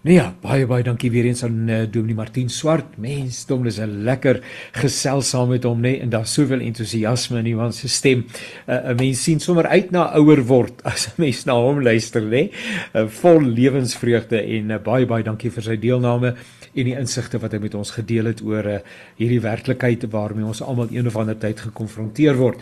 Nee ja, baie baie dankie weer eens aan uh, Dominee Martin Swart. Mens, dom, dis 'n lekker gesels saam met hom, nê, nee, en daar's soveel entoesiasme in iemand se stem. 'n uh, Mens sien sommer uit na ouer word as 'n mens na hom luister, nê. Nee. Uh, vol lewensvreugde en uh, baie baie dankie vir sy deelname en die insigte wat hy met ons gedeel het oor uh, hierdie werklikheid waarmee ons almal een of ander tyd gekonfronteer word.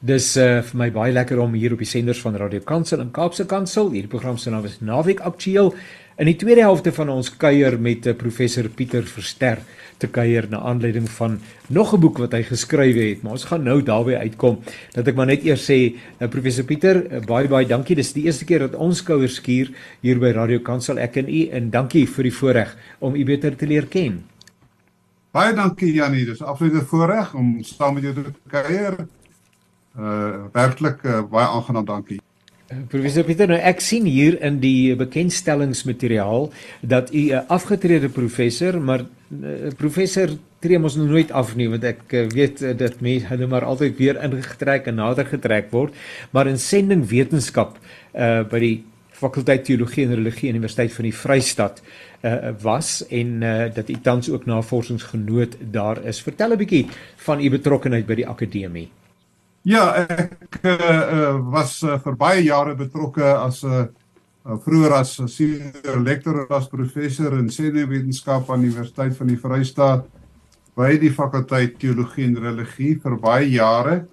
Dis uh, vir my baie lekker om hier op die senders van Radio Kansel en Kaapse Kansel, hierdie program se naam is Naweek Aktueel In die tweede helfte van ons kuier met eh, professor Pieter Verster te kuier na aanleiding van nog 'n boek wat hy geskryf het, maar ons gaan nou daarby uitkom. Dat ek maar net eers sê, uh, professor Pieter, uh, baie baie dankie. Dis die eerste keer dat ons kuier skuur hier by Radio Kansel ek en u en dankie vir die voorreg om u beter te leer ken. Baie dankie Janie, dis absoluut 'n voorreg om saam met jou te kuier. Uh werklik uh, baie aangenaam, dankie. Professor Pieter, nou ek sien hier in die bekendstellingsmateriaal dat u 'n afgetrede professor, maar uh, professor tree mos nooit af nie, want ek uh, weet dat mense hulle maar altyd weer ingetrek en nader getrek word, maar in sending wetenskap uh by die fakulteit teologie en religie universiteit van die Vrystaat uh was en uh dat u tans ook navorsingsgenoot daar is. Vertel 'n bietjie van u betrokkeheid by die akademie. Ja, ek uh, was uh, vir baie jare betrokke as 'n uh, uh, vroeër as senior lecturer as professor in senuwetenskap aan die Universiteit van die Vrystaat by die fakulteit teologie en religie vir baie jare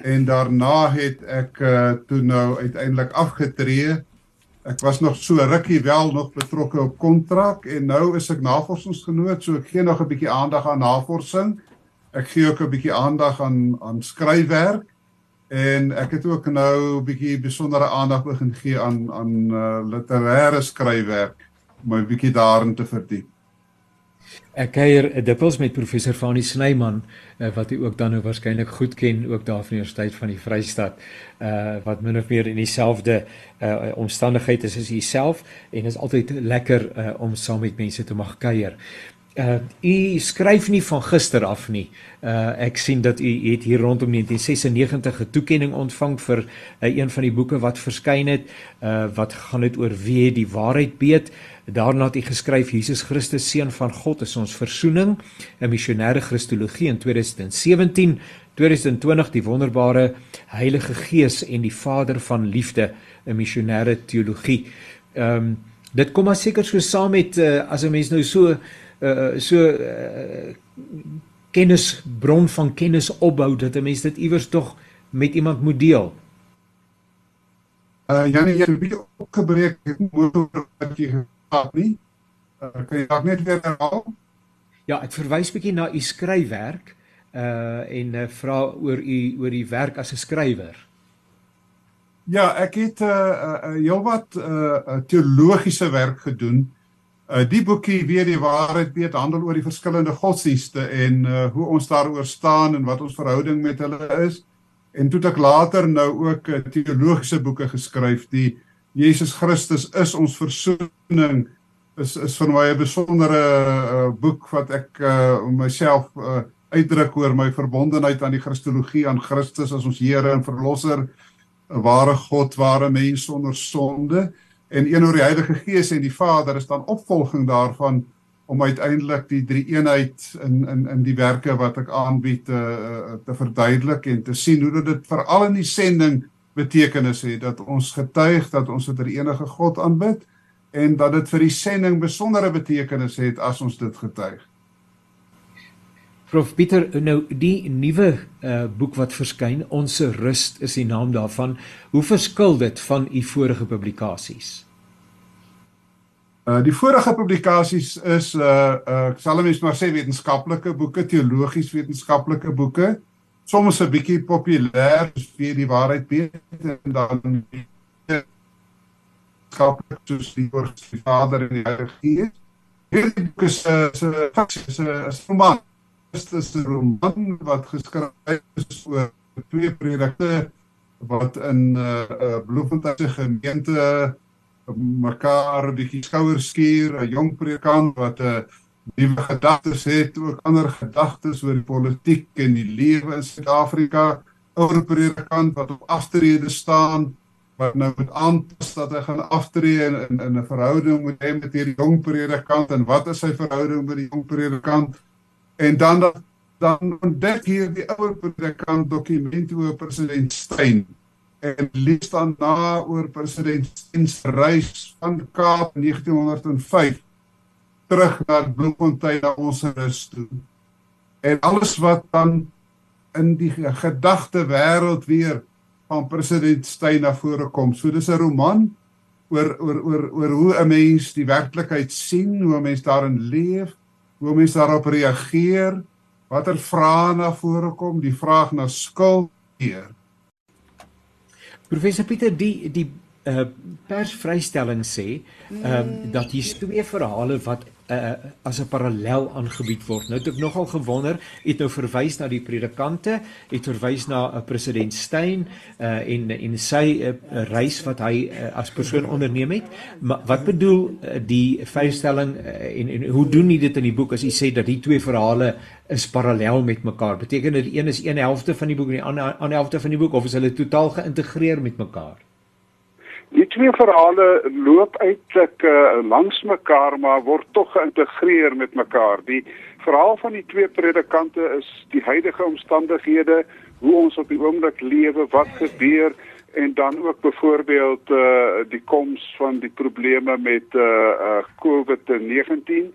en daarna het ek uh, toe nou uiteindelik afgetree. Ek was nog so rukkie wel nog betrokke op kontrak en nou is ek navorsingsgenoot, so ek gee nog 'n bietjie aandag aan navorsing ek gee ook 'n bietjie aandag aan aan skryfwerk en ek het ook nou 'n bietjie besondere aandag begin gee aan aan uh, literêre skryfwerk om 'n bietjie daarin te verdiep. Ek kuier dikwels met professor Fanie Snyman uh, wat u ook dan nou waarskynlik goed ken ook daar van die Universiteit van die Vrystaat uh wat min of meer in dieselfde uh omstandighede is as u self en is altyd lekker uh, om saam met mense te mag kuier uh u skryf nie van gister af nie. Uh ek sien dat u het hier rondom 1996 'n toekenning ontvang vir uh, een van die boeke wat verskyn het. Uh wat gaan dit oor wie die waarheid weet? Daarna het u geskryf Jesus Christus seun van God is ons verzoening, 'n missionêre kristologie in 2017, 2020 die wonderbare Heilige Gees en die Vader van liefde, 'n missionêre teologie. Ehm um, dit kom maar seker so saam met uh, as 'n mens nou so uh so uh, kennisbron van kennis opbou dat 'n mens dit iewers tog met iemand moet deel. Uh Janie, jy het 'n bietjie opgebreek motor wat jy gehad nie. Uh, kan jy dalk net weer herhaal? Ja, ek verwys bietjie na u skryfwerk uh en uh, vra oor u oor u werk as 'n skrywer. Ja, ek het 'n uh, uh, heelwat uh teologiese werk gedoen Uh die boekie weer die waarheid weet handel oor die verskillende godsdienste en uh hoe ons daaroor staan en wat ons verhouding met hulle is. En toe het ek later nou ook uh, teologiese boeke geskryf die Jesus Christus is ons verzoening is is vir my 'n besondere uh, boek wat ek uh myself uh uitdruk oor my verbondenheid aan die Christologie aan Christus as ons Here en verlosser 'n ware God, ware mens sonder sonde en een oor die Heilige Gees en die Vader is dan opvolging daarvan om uiteindelik die drie eenheid in in in die werke wat ek aanbied te te verduidelik en te sien hoe dit veral in die sending betekenis het dat ons getuig dat ons dit die enige God aanbid en dat dit vir die sending besondere betekenis het as ons dit getuig. Prof Pieter, nou die nuwe uh, boek wat verskyn, Ons Rust is die naam daarvan. Hoe verskil dit van u vorige publikasies? Uh die vorige publikasies is uh uh ek sal net maar sê wetenskaplike boeke, teologies wetenskaplike boeke. Soms 'n bietjie populêr, vir die waarheid weet en dan skaplik soos die oor die Vader en die Heilige Gees. Hierdie boek is 'n 'n is 'n roman is 'n roman wat geskryf is oor twee predikte wat in 'n uh, uh, Bloemfontein gemeente mekaar 'n bietjie skouers skuur, 'n jong predikant wat 'n uh, nuwe gedagtes het, ook ander gedagtes oor die politiek en die lewe in Suid-Afrika, ouer predikant wat op aftrede staan wat nou met aanpas dat hy gaan aftree in, in 'n verhouding met hom met hierdie jong predikant. En wat is sy verhouding met die jong predikant en dan dan ontdek hier die ouer predikant dokument oor president Steyn. En lees dan na oor president Steyn se reis van Kaap 1905 terug na Bloemfontein na ons rus toe. En alles wat dan in die gedagte wêreld weer van president Steyn na vore kom. So dis 'n roman oor oor oor oor hoe 'n mens die werklikheid sien, hoe 'n mens daarin leef, hoe 'n mens daarop reageer, watter vrae na vore kom, die vraag na skuld hier. Professor Pieter, die die uh persvrystelling sê uh, dat hier twee verhale wat uh, as 'n parallel aangebied word. Nou het ek nogal gewonder, het nou verwys na die predikante, het verwys na 'n uh, president Steyn uh, en en sy uh, reis wat hy uh, as persoon onderneem het. Maar wat bedoel uh, die vrystelling uh, en en hoe doen jy dit in die boek as jy sê dat die twee verhale is parallel met mekaar? Beteken dit een is een helfte van die boek en die ander ander helfte van die boek of is hulle totaal geïntegreer met mekaar? Die twee verhale loop eintlik uh, langs mekaar maar word tog geïntegreer met mekaar. Die verhaal van die twee predikante is die huidige omstandighede, hoe ons op die oomblik lewe, wat gebeur en dan ook byvoorbeeld uh, die koms van die probleme met uh, uh, COVID-19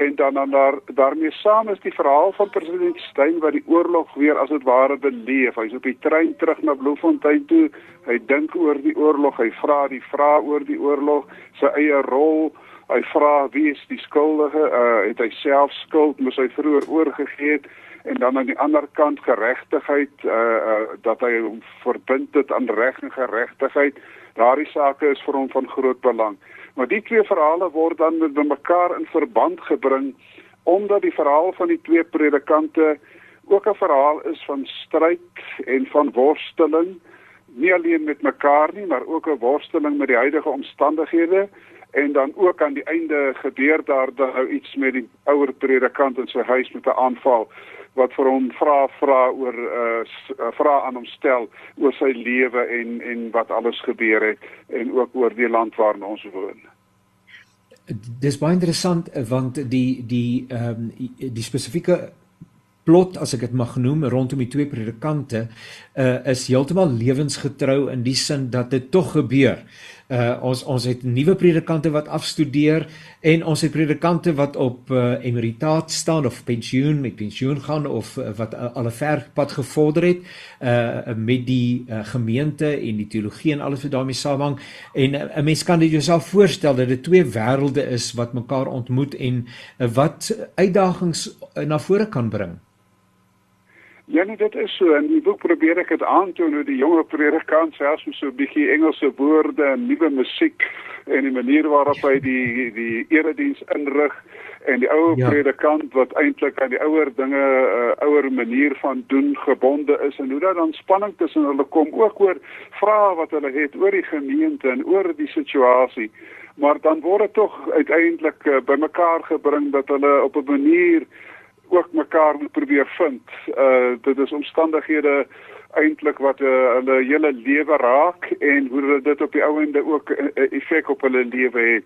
en dan dan daar daarmee saam is die verhaal van president Steyn wat die oorlog weer as dit ware beleef. Hy's op die trein terug na Bloemfontein toe. Hy dink oor die oorlog, hy vra die vrae oor die oorlog, sy eie rol. Hy vra wie is die skuldige? Uh het hy self skuld? Moes hy vroeër oorgegee het? En dan aan die ander kant geregtigheid, uh, uh dat hy hom verbind het aan reg en geregtigheid. Daardie sake is vir hom van groot belang. Maar die twee verhale word dan met mekaar in verband gebring omdat die verhaal van die twee predikante ook 'n verhaal is van stryd en van worsteling. Nie alleen met mekaar nie maar ook 'n worsteling met die huidige omstandighede. En dan ook aan die einde gebeur daar dan nou iets met die ouer predikant in sy huis met 'n aanval wat vir hom vra vra oor uh vra aan hom stel oor sy lewe en en wat alles gebeur het en ook oor die land waarin ons woon. Dis baie interessant want die die ehm um, die spesifieke plot as ek dit mag noem rondom die twee predikante uh is heeltemal lewensgetrou in die sin dat dit tog gebeur. Uh ons ons het nuwe predikante wat afstudeer en ons het predikante wat op uh, emeritaat staan of pensioen met pensioen gaan of uh, wat uh, al 'n ver pad gevorder het uh met die uh, gemeente en die teologie en alles wat daarmee saamhang en 'n uh, mens kan dit jouself voorstel dat dit twee wêrelde is wat mekaar ontmoet en uh, wat uitdagings uh, na vore kan bring. Ja, nee, dit is so. In die boek probeer ek dit aantoon hoe die jonger predikant selfs met so 'n bietjie Engelse woorde en nuwe musiek en die manier waarop hy die die erediens inrig en die ou ja. predikant wat eintlik aan die ouer dinge uh, ouer manier van doen gebonde is en hoe dat dan spanning tussen hulle kom ook oor vrae wat hulle het oor die gemeente en oor die situasie. Maar dan word dit tog uiteindelik uh, bymekaar gebring dat hulle op 'n manier ook mekaar moet probeer vind. Uh dit is omstandighede eintlik wat uh, hulle hele lewe raak en hoe hulle dit op die ou ende ook 'n uh, effek op hulle lewe het.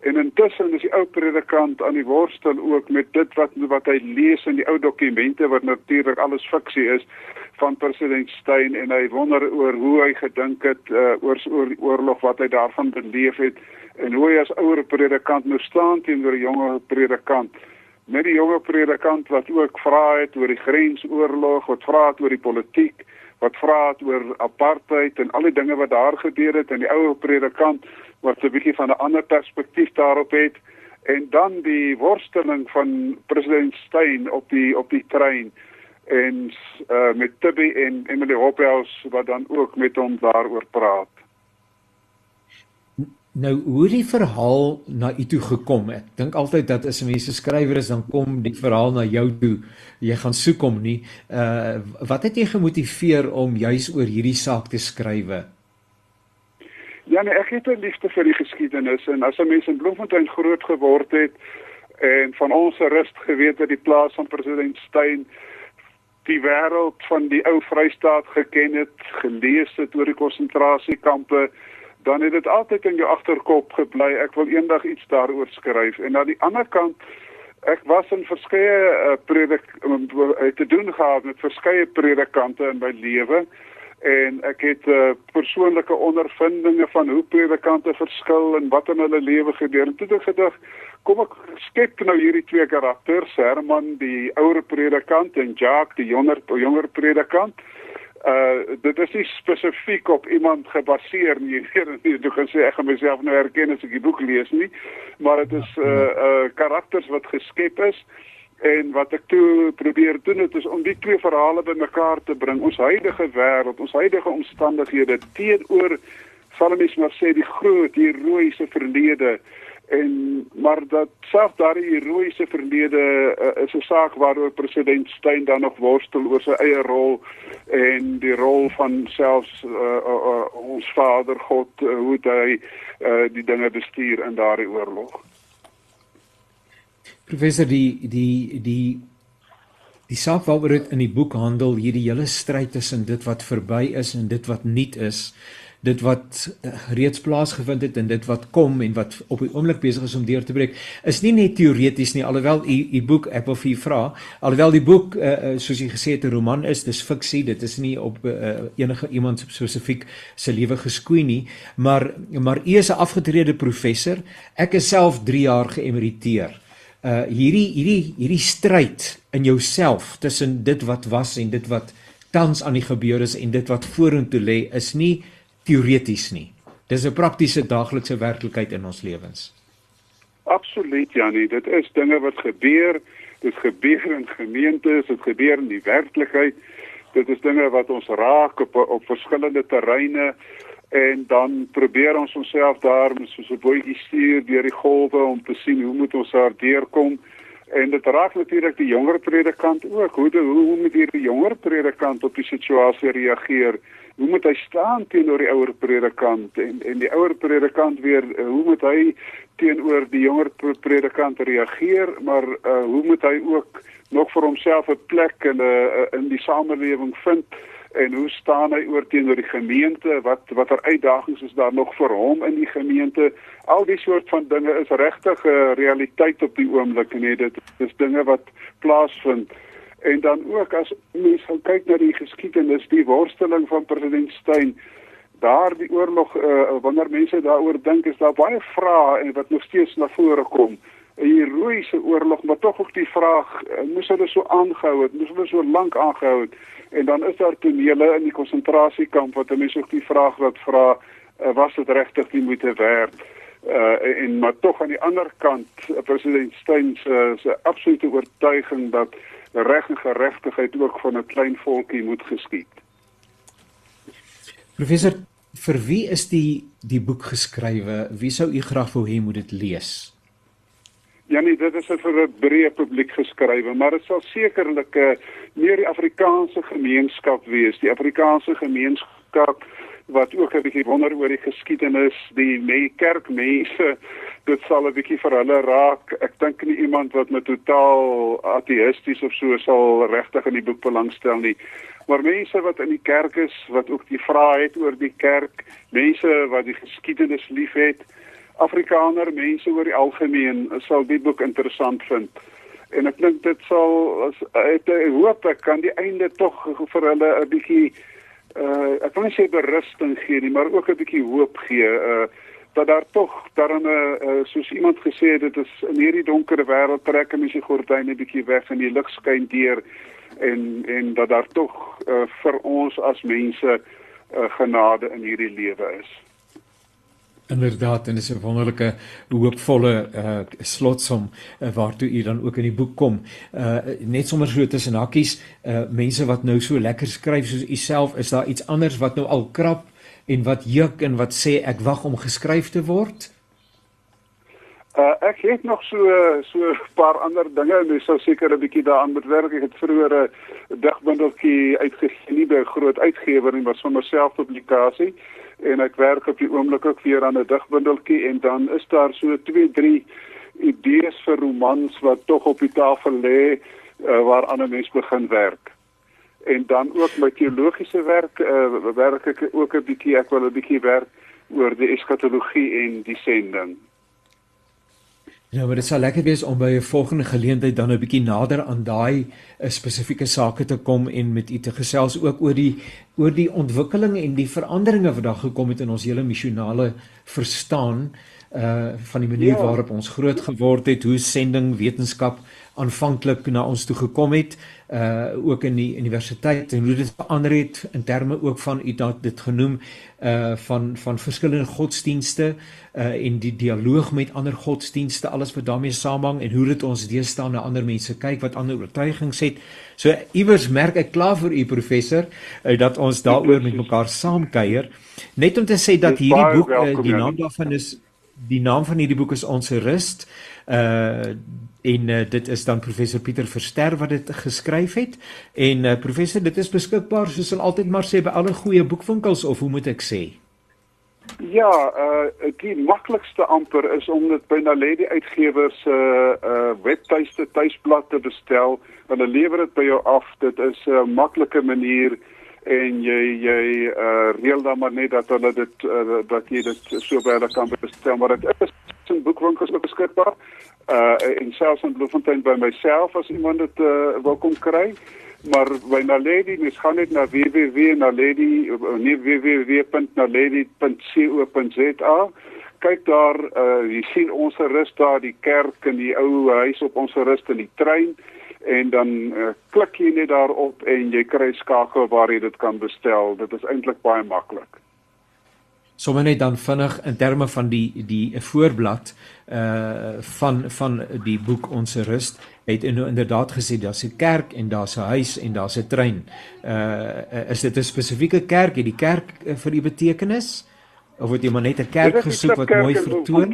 En intussen is die ou predikant aan die worstel ook met dit wat wat hy lees in die ou dokumente wat natuurlik alles fiksie is van president Steyn en hy wonder oor hoe hy gedink het uh, oor oor die oorlog wat hy daarvan beleef het en hoe hy as ouer predikant nou staan teenoor 'n jonger predikant met die jonge predikant wat ook vra het oor die grensoorlog, wat vra het oor die politiek, wat vra het oor apartheid en al die dinge wat daar gebeur het en die ou predikant wat 'n bietjie van 'n ander perspektief daarop het en dan die worsteling van president Steyn op die op die trein en uh, met Tibby en Emily Hopels wat dan ook met hom daaroor praat. Nou hoe die verhaal na u toe gekom. Ek dink altyd dat as 'n mens 'n skrywer is dan kom die verhaal na jou toe. Jy gaan soek hom nie. Uh wat het jy gemotiveer om juis oor hierdie saak te skrywe? Ja, nee, ek het 'n liefde vir die geskiedenis en as 'n mens in Bloemfontein groot geword het en van ons rust geweet het die plaas van president Steyn die wêreld van die ou Vrystaat geken het, gelees het oor die konsentrasiekampe, dan het dit altyd in jou agterkop gebly ek wil eendag iets daaroor skryf. En aan die ander kant ek was in verskeie uh, predik uh, te doen gehad met verskeie predikante in my lewe en ek het uh, persoonlike ondervindinge van hoe predikante verskil en wat in hulle lewe gebeur. En toe het ek gedag, kom ek skep nou hierdie twee karakters, Herman die ouer predikant en Jacques die jonger jonger predikant. Uh dit is nie spesifiek op iemand gebaseer nie. Jy kan sê ek gaan myself nou herken as ek die boek lees nie, maar dit is uh uh karakters wat geskep is. En wat ek toe probeer doen het is om die twee verhale bymekaar te bring. Ons huidige wêreld, ons huidige omstandighede teenoor Salmis maar sê die groot heroïese verlede en maar dat self daardie heroïese verlede uh, is 'n saak waaroor president Steyn dan nog worstel oor sy eie rol en die rol van selfs uh, uh, uh, ons Vader God uh, hoe hy uh, die dinge bestuur in daardie oorlog. Professor die die die die saak waaroor dit in die boek handel, hierdie hele stryd tussen dit wat verby is en dit wat nuut is, dit wat uh, reeds plaasgevind het en dit wat kom en wat op die oomblik besig is om deur te breek, is nie net teoreties nie, alhoewel u u boek ek wil vir u vra, alhoewel die boek uh, soos jy gesê het 'n roman is, dis fiksie, dit is nie op uh, enige iemand spesifiek se lewe geskoei nie, maar maar u is 'n afgetrede professor. Ek is self 3 jaar geëmeriteer uh hierdie hierdie hierdie stryd in jouself tussen dit wat was en dit wat tans aan die gebeur is en dit wat vorentoe lê is nie teoreties nie. Dis 'n praktiese daaglikse werklikheid in ons lewens. Absoluut Janie, dit is dinge wat gebeur, dit gebeur in gemeentes, dit gebeur in die werklikheid. Dit is dinge wat ons raak op op verskillende terreine en dan probeer ons onsself daar soos 'n bootjie stuur deur die golwe om te sien hoe moet ons daar deurkom en dit raak natuurlik die jonger predikant ook hoe de, hoe moet hierdie jonger predikant op die situasie reageer hoe moet hy staan teenoor die ouer predikant en en die ouer predikant weer hoe moet hy teenoor die jonger predikant reageer maar uh, hoe moet hy ook nog vir homself 'n plek in 'n uh, in die samelewing vind en hoe staan hy oor teenoor die gemeente? Wat watter uitdagings is daar nog vir hom in die gemeente? Al die soort van dinge is regtig 'n uh, realiteit op die oomblik nee dit is dinge wat plaasvind en dan ook as mens gaan kyk na die geskiedenis die worsteling van president Steyn daar die oorlog uh, wanneer mense daaroor dink is daar baie vrae en wat nog steeds na vore kom 'n heroïese oorlog maar tog ook die vraag uh, moes hulle so aangehou het moes hulle so lank aangehou het En dan is daar tonele in die konsentrasiekamp wat mense ook die vraag wat vra uh, was dit regtig die moeite werd? Uh en maar tog aan die ander kant uh, president Steyn se se absolute oortuiging dat reg en geregtigheid ook van 'n klein volkie moet geskied. Professor, vir wie is die die boek geskrywe? Wie sou u graag wou hê moet dit lees? Ja nee, dit is vir 'n breë publiek geskrywe, maar dit sal sekerlik 'n uh, meer die Afrikaanse gemeenskap wees, die Afrikaanse gemeenskap wat ook 'n bietjie wonder oor die geskiedenis, die me kerkmense, dit sal 'n bietjie vir hulle raak. Ek dink nie iemand wat met totaal ateïsties of so sal regtig in die boek belangstel nie. Maar mense wat in die kerk is, wat ook die vrae het oor die kerk, mense wat die geskiedenis liefhet, Afrikaner mense oor die algemeen sal die boek interessant vind. En ek dink dit sal as ek hoop ek kan die einde tog vir hulle 'n bietjie uh ek wil nie sê berusting gee nie, maar ook 'n bietjie hoop gee uh dat daar tog daarin 'n uh, soos iemand gesê het dit is in hierdie donker wêreld trek 'n mens die gordyne bietjie weg en die lig skyn deur en en dat daar tog uh, vir ons as mense uh, genade in hierdie lewe is. Inderdaad en dis 'n wonderlike hoopvolle uh slotsom uh, waartoe u dan ook in die boek kom. Uh net sommer so tussen hakkies, uh mense wat nou so lekker skryf soos u self, is daar iets anders wat nou al krap en wat juk en wat sê ek wag om geskryf te word? Uh ek het nog so so 'n paar ander dinge en dis sou seker 'n bietjie daaraan moet werk. Ek het vroeër 'n digbundeltjie uitgegee, by 'n groot uitgewer nie, maar sommer selfpublikasie en ek werk op die oomblik ook weer aan 'n digbundeltjie en dan is daar so 2, 3 idees vir romans wat tog op die tafel lê uh, waaraan 'n mens begin werk. En dan ook my teologiese werk uh, werk ek ook 'n bietjie ek wil 'n bietjie werk oor die eskatologie en die sending. Ja, maar dit sal lekker wees om by 'n volgende geleentheid dan 'n bietjie nader aan daai eh, spesifieke sake te kom en met u te gesels ook oor die oor die ontwikkeling en die veranderinge wat daar gekom het in ons hele missionale verstaan uh van die manier ja. waarop ons groot geword het, hoe sending wetenskap aanvanklik na ons toe gekom het uh ook in die universiteit en hoe dit verander het in terme ook van u dat dit genoem uh van van verskillende godsdienste uh en die dialoog met ander godsdienste alles wat daarmee saamhang en hoe dit ons deesdae na ander mense kyk wat ander oortuigings het. So iewers merk ek klaar vir u professor uh, dat ons daaroor met mekaar saamkuier. Net om te sê dat hierdie boek uh, die naam daarvan is die naam van hierdie boek is Ons Rust. Uh en uh, dit is dan professor Pieter Verster wat dit geskryf het en uh, professor dit is beskikbaar soos hulle altyd maar sê by alle goeie boekwinkels of hoe moet ek sê Ja, uh die maklikste amper is om dit by Naledi uitgewers se uh, uh webtuiste tuisblad te bestel. Hulle lewer dit by jou af. Dit is 'n uh, maklike manier en jy jy uh reël dan maar net dat hulle dit uh, dat jy dit so by hulle kan bestel. Maar dit is in boekwinkels beskikbaar. Uh en selfs in Bloemfontein by myself as iemand dit uh, wil kom kry. Maar by Naledi mens gaan net na www.naledi nee www.naledi.co.za kyk daar uh jy sien ons rus daar die kerk en die ou huis op ons rus in die trein en dan uh, klik jy net daarop en jy kry skakel waar jy dit kan bestel. Dit is eintlik baie maklik. Sommige net dan vinnig in terme van die die voorblad uh van van die boek Ons Rust het inderdaad gesê daar's 'n kerk en daar's 'n huis en daar's 'n trein. Uh is dit 'n spesifieke kerk? Het die kerk uh, vir die betekenis? Of het jy maar net 'n kerk gesoek wat mooi vertoon?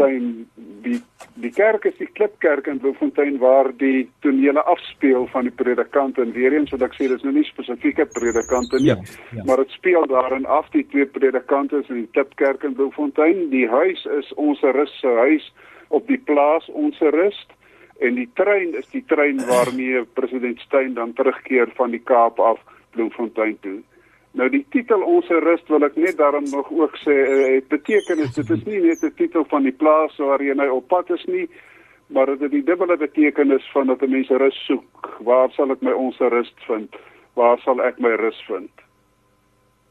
Die die kerk is die klipkerk in Bloemfontein waar die tonele afspeel van die predikante en weer eens wat ek sê dis nou nie spesifieke predikante nie, ja, ja. maar dit speel daarin af die twee predikante in die klipkerk in Bloemfontein. Die huis is ons rus se huis op die plaas ons rus en die trein is die trein waarmee president Steyn dan terugkeer van die Kaap af Bloemfontein toe. Nou die titel ons rus wil ek net daarom nog ook sê eh, het betekenis. Dit is nie net 'n titel van die plaas waar jy nou op pad is nie maar dit het die dubbele betekenis van dat mense rus soek. Waar sal ek my ons rus vind? Waar sal ek my rus vind?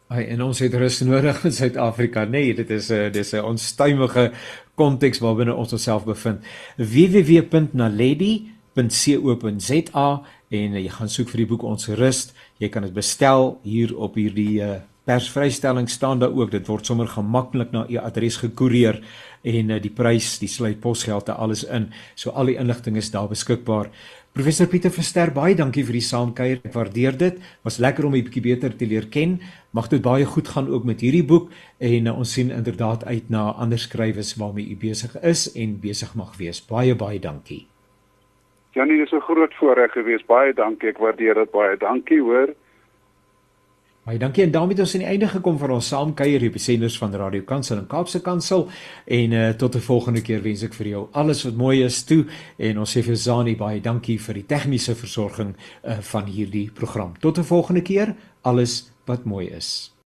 Ai en ons het rus nodig in Suid-Afrika. Nê nee, dit is 'n dis 'n onstuimige konteks waarbinne ons onsself bevind. Www.naledi.co.za en jy gaan soek vir die boek ons rus Jy kan dit bestel hier op hierdie uh, persvrystelling staan daar ook. Dit word sommer gemaklik na u adres gekoerieer en uh, die prys, die sluit posgeld alles in. So al die inligting is daar beskikbaar. Professor Pieter Verster, baie dankie vir die saamkuier. Ek waardeer dit. Was lekker om u bietjie beter te leer ken. Mag dit baie goed gaan ook met hierdie boek en uh, ons sien inderdaad uit na ander skrywers waarmee u besig is en besig mag wees. Baie baie dankie. Janie, dis 'n groot voorreg gewees. Baie dankie. Ek waardeer dit baie. Dankie, hoor. Baie dankie en daarmee het ons aan die einde gekom van ons saamkuier hier by senders van Radio Kansel en Kaapse Kansel en uh, tot 'n volgende keer wens ek vir jou alles wat mooi is toe en ons sê vir Zani baie dankie vir die tegniese versorging uh, van hierdie program. Tot 'n volgende keer, alles wat mooi is.